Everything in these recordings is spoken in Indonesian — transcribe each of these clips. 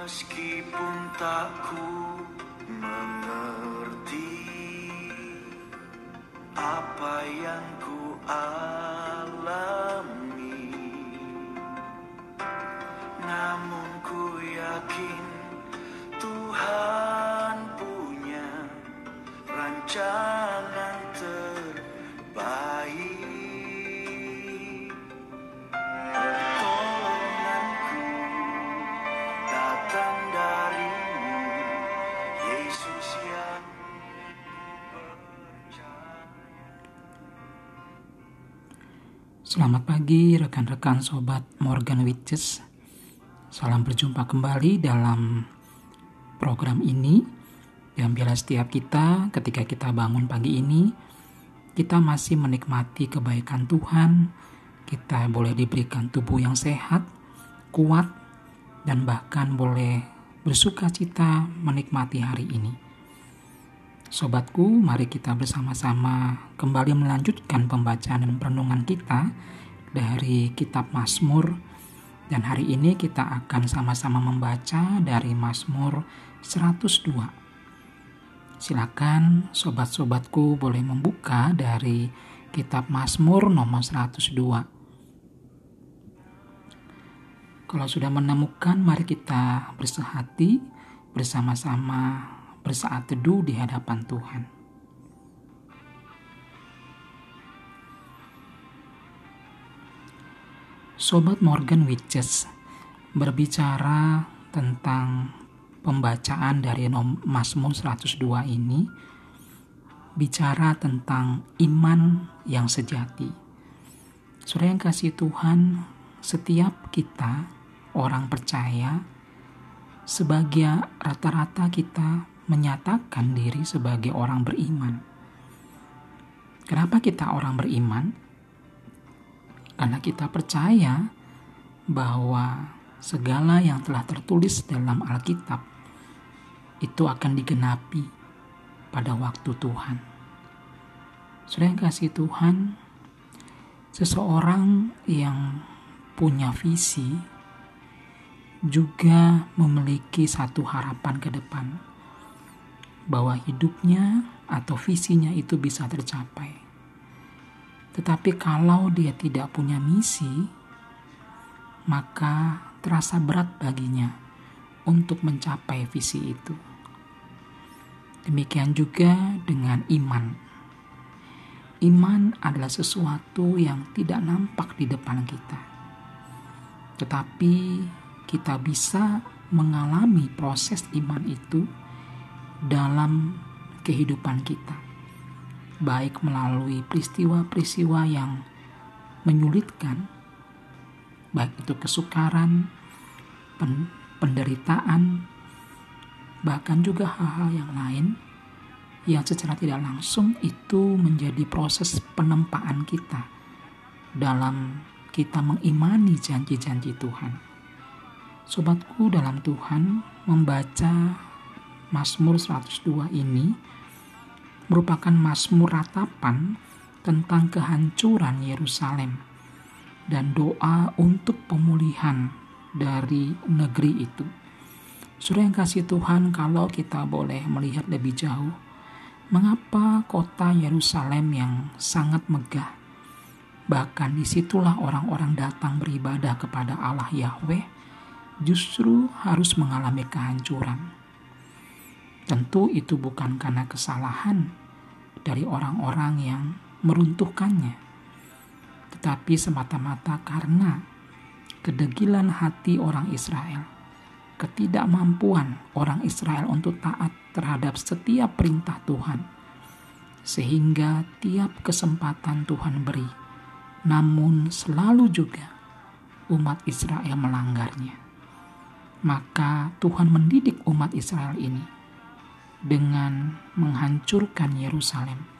Meskipun tak ku mengerti apa yang ku alami, Selamat pagi rekan-rekan sobat Morgan Witches. Salam berjumpa kembali dalam program ini. Yang biarlah setiap kita ketika kita bangun pagi ini, kita masih menikmati kebaikan Tuhan. Kita boleh diberikan tubuh yang sehat, kuat, dan bahkan boleh bersuka cita menikmati hari ini. Sobatku, mari kita bersama-sama kembali melanjutkan pembacaan dan perenungan kita dari kitab Mazmur dan hari ini kita akan sama-sama membaca dari Mazmur 102. Silakan sobat-sobatku boleh membuka dari kitab Mazmur nomor 102. Kalau sudah menemukan, mari kita bersehati bersama-sama bersaat teduh di hadapan Tuhan. Sobat Morgan Witches berbicara tentang pembacaan dari Mazmur 102 ini bicara tentang iman yang sejati. Saudara yang kasih Tuhan, setiap kita orang percaya sebagai rata-rata kita menyatakan diri sebagai orang beriman. Kenapa kita orang beriman? Karena kita percaya bahwa segala yang telah tertulis dalam Alkitab itu akan digenapi pada waktu Tuhan. Sudah kasih Tuhan, seseorang yang punya visi juga memiliki satu harapan ke depan bahwa hidupnya atau visinya itu bisa tercapai. Tetapi kalau dia tidak punya misi, maka terasa berat baginya untuk mencapai visi itu. Demikian juga dengan iman. Iman adalah sesuatu yang tidak nampak di depan kita, tetapi kita bisa mengalami proses iman itu dalam kehidupan kita, baik melalui peristiwa-peristiwa yang menyulitkan, baik itu kesukaran, pen- penderitaan, bahkan juga hal-hal yang lain yang secara tidak langsung itu menjadi proses penempaan kita dalam kita mengimani janji-janji Tuhan. Sobatku dalam Tuhan membaca Mazmur 102 ini merupakan mazmur ratapan tentang kehancuran Yerusalem dan doa untuk pemulihan dari negeri itu. Sudah yang kasih Tuhan kalau kita boleh melihat lebih jauh, mengapa kota Yerusalem yang sangat megah, bahkan di situlah orang-orang datang beribadah kepada Allah Yahweh, justru harus mengalami kehancuran. Tentu itu bukan karena kesalahan dari orang-orang yang meruntuhkannya, tetapi semata-mata karena kedegilan hati orang Israel, ketidakmampuan orang Israel untuk taat terhadap setiap perintah Tuhan, sehingga tiap kesempatan Tuhan beri, namun selalu juga umat Israel melanggarnya. Maka Tuhan mendidik umat Israel ini dengan menghancurkan Yerusalem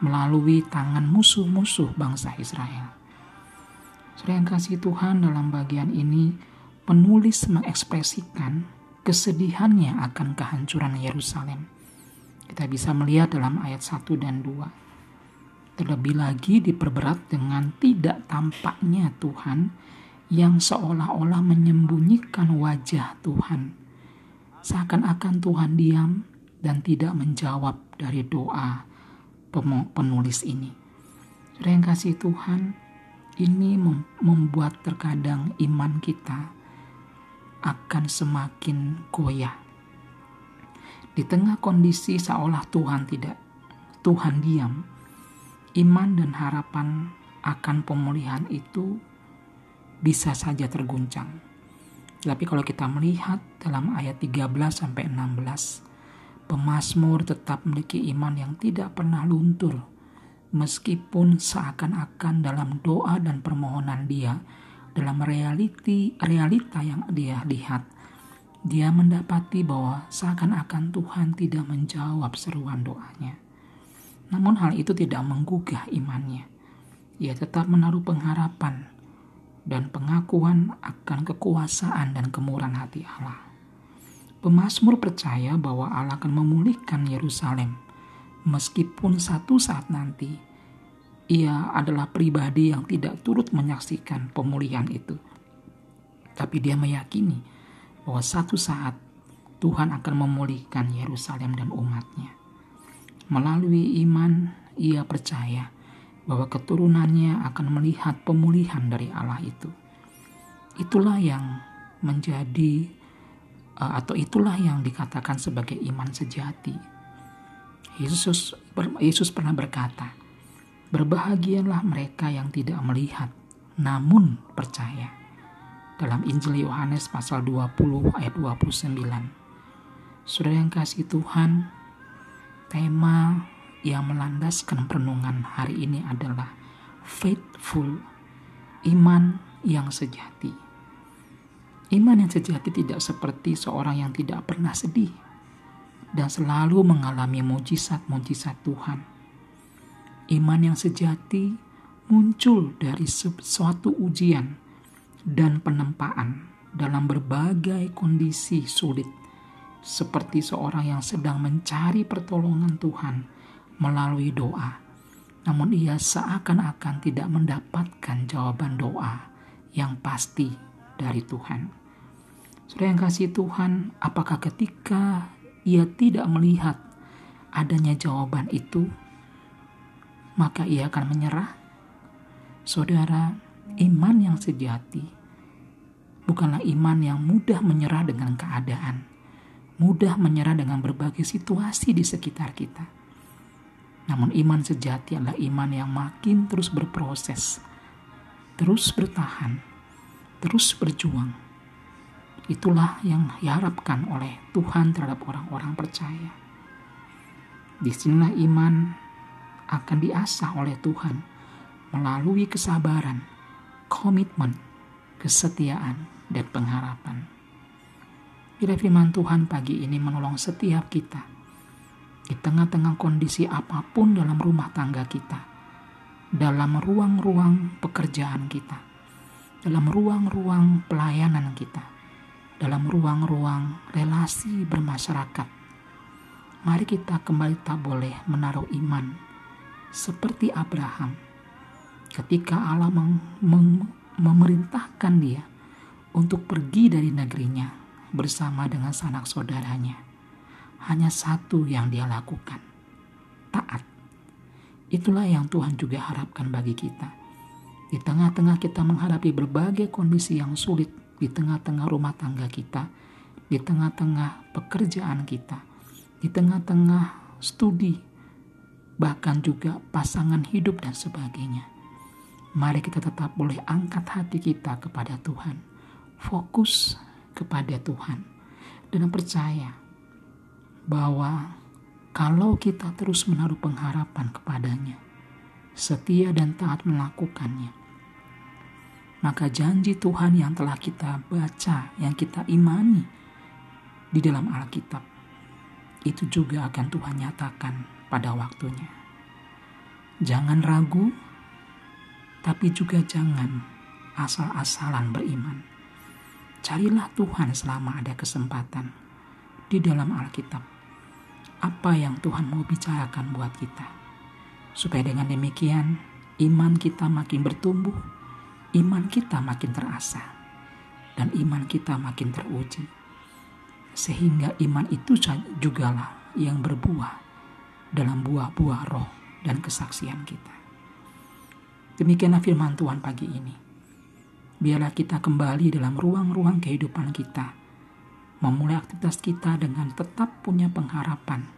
melalui tangan musuh-musuh bangsa Israel. Saudara yang kasih Tuhan dalam bagian ini, penulis mengekspresikan kesedihannya akan kehancuran Yerusalem. Kita bisa melihat dalam ayat 1 dan 2. Terlebih lagi diperberat dengan tidak tampaknya Tuhan yang seolah-olah menyembunyikan wajah Tuhan. Seakan-akan Tuhan diam dan tidak menjawab dari doa penulis ini. Saudara kasih Tuhan, ini membuat terkadang iman kita akan semakin goyah. Di tengah kondisi seolah Tuhan tidak, Tuhan diam, iman dan harapan akan pemulihan itu bisa saja terguncang. Tapi kalau kita melihat dalam ayat 13 sampai 16, pemazmur tetap memiliki iman yang tidak pernah luntur meskipun seakan-akan dalam doa dan permohonan dia dalam realiti realita yang dia lihat dia mendapati bahwa seakan-akan Tuhan tidak menjawab seruan doanya. Namun hal itu tidak menggugah imannya. Ia tetap menaruh pengharapan dan pengakuan akan kekuasaan dan kemurahan hati Allah. Pemasmur percaya bahwa Allah akan memulihkan Yerusalem meskipun satu saat nanti ia adalah pribadi yang tidak turut menyaksikan pemulihan itu. Tapi dia meyakini bahwa satu saat Tuhan akan memulihkan Yerusalem dan umatnya. Melalui iman, ia percaya bahwa keturunannya akan melihat pemulihan dari Allah itu. Itulah yang menjadi eh, atau itulah yang dikatakan sebagai iman sejati. Yesus Yesus pernah berkata, Berbahagialah mereka yang tidak melihat, namun percaya. Dalam Injil Yohanes pasal 20 ayat 29. Saudara yang kasih Tuhan, tema yang melandaskan perenungan hari ini adalah faithful, iman yang sejati. Iman yang sejati tidak seperti seorang yang tidak pernah sedih dan selalu mengalami mujizat-mujizat Tuhan Iman yang sejati muncul dari suatu ujian dan penempaan dalam berbagai kondisi sulit, seperti seorang yang sedang mencari pertolongan Tuhan melalui doa, namun ia seakan-akan tidak mendapatkan jawaban doa yang pasti dari Tuhan. Saudara yang kasih Tuhan, apakah ketika ia tidak melihat adanya jawaban itu, maka ia akan menyerah. Saudara, iman yang sejati bukanlah iman yang mudah menyerah dengan keadaan, mudah menyerah dengan berbagai situasi di sekitar kita. Namun iman sejati adalah iman yang makin terus berproses, terus bertahan, terus berjuang. Itulah yang diharapkan oleh Tuhan terhadap orang-orang percaya. Di sinilah iman akan diasah oleh Tuhan melalui kesabaran, komitmen, kesetiaan, dan pengharapan. Bila firman Tuhan pagi ini menolong setiap kita di tengah-tengah kondisi apa pun dalam rumah tangga kita, dalam ruang-ruang pekerjaan kita, dalam ruang-ruang pelayanan kita, dalam ruang-ruang relasi bermasyarakat. Mari kita kembali tak boleh menaruh iman seperti Abraham ketika Allah mem mem memerintahkan dia untuk pergi dari negerinya bersama dengan sanak saudaranya. Hanya satu yang dia lakukan, taat. Itulah yang Tuhan juga harapkan bagi kita. Di tengah-tengah kita menghadapi berbagai kondisi yang sulit, di tengah-tengah rumah tangga kita, di tengah-tengah pekerjaan kita, di tengah-tengah studi, bahkan juga pasangan hidup dan sebagainya. Mari kita tetap boleh angkat hati kita kepada Tuhan, fokus kepada Tuhan, dan percaya bahwa kalau kita terus menaruh pengharapan kepadanya, setia dan taat melakukannya, maka janji Tuhan yang telah kita baca, yang kita imani di dalam Alkitab, itu juga akan Tuhan nyatakan pada waktunya. Jangan ragu, tapi juga jangan asal-asalan beriman. Carilah Tuhan selama ada kesempatan di dalam Alkitab. Apa yang Tuhan mau bicarakan buat kita. Supaya dengan demikian iman kita makin bertumbuh, iman kita makin terasa dan iman kita makin teruji. Sehingga iman itu jugalah yang berbuah dalam buah-buah roh dan kesaksian kita. Demikianlah firman Tuhan pagi ini. Biarlah kita kembali dalam ruang-ruang kehidupan kita, memulai aktivitas kita dengan tetap punya pengharapan,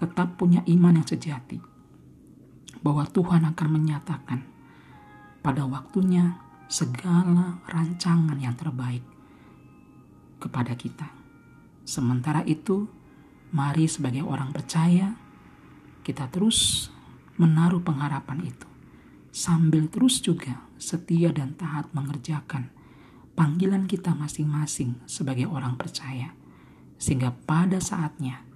tetap punya iman yang sejati, bahwa Tuhan akan menyatakan pada waktunya segala rancangan yang terbaik kepada kita. Sementara itu, mari sebagai orang percaya, kita terus menaruh pengharapan itu, sambil terus juga setia dan taat mengerjakan panggilan kita masing-masing sebagai orang percaya, sehingga pada saatnya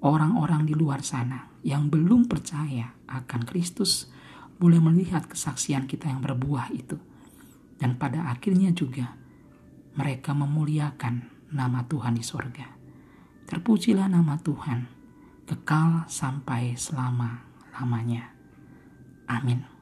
orang-orang di luar sana yang belum percaya akan Kristus boleh melihat kesaksian kita yang berbuah itu dan pada akhirnya juga mereka memuliakan nama Tuhan di sorga. Terpujilah nama Tuhan, kekal sampai selama-lamanya. Amin.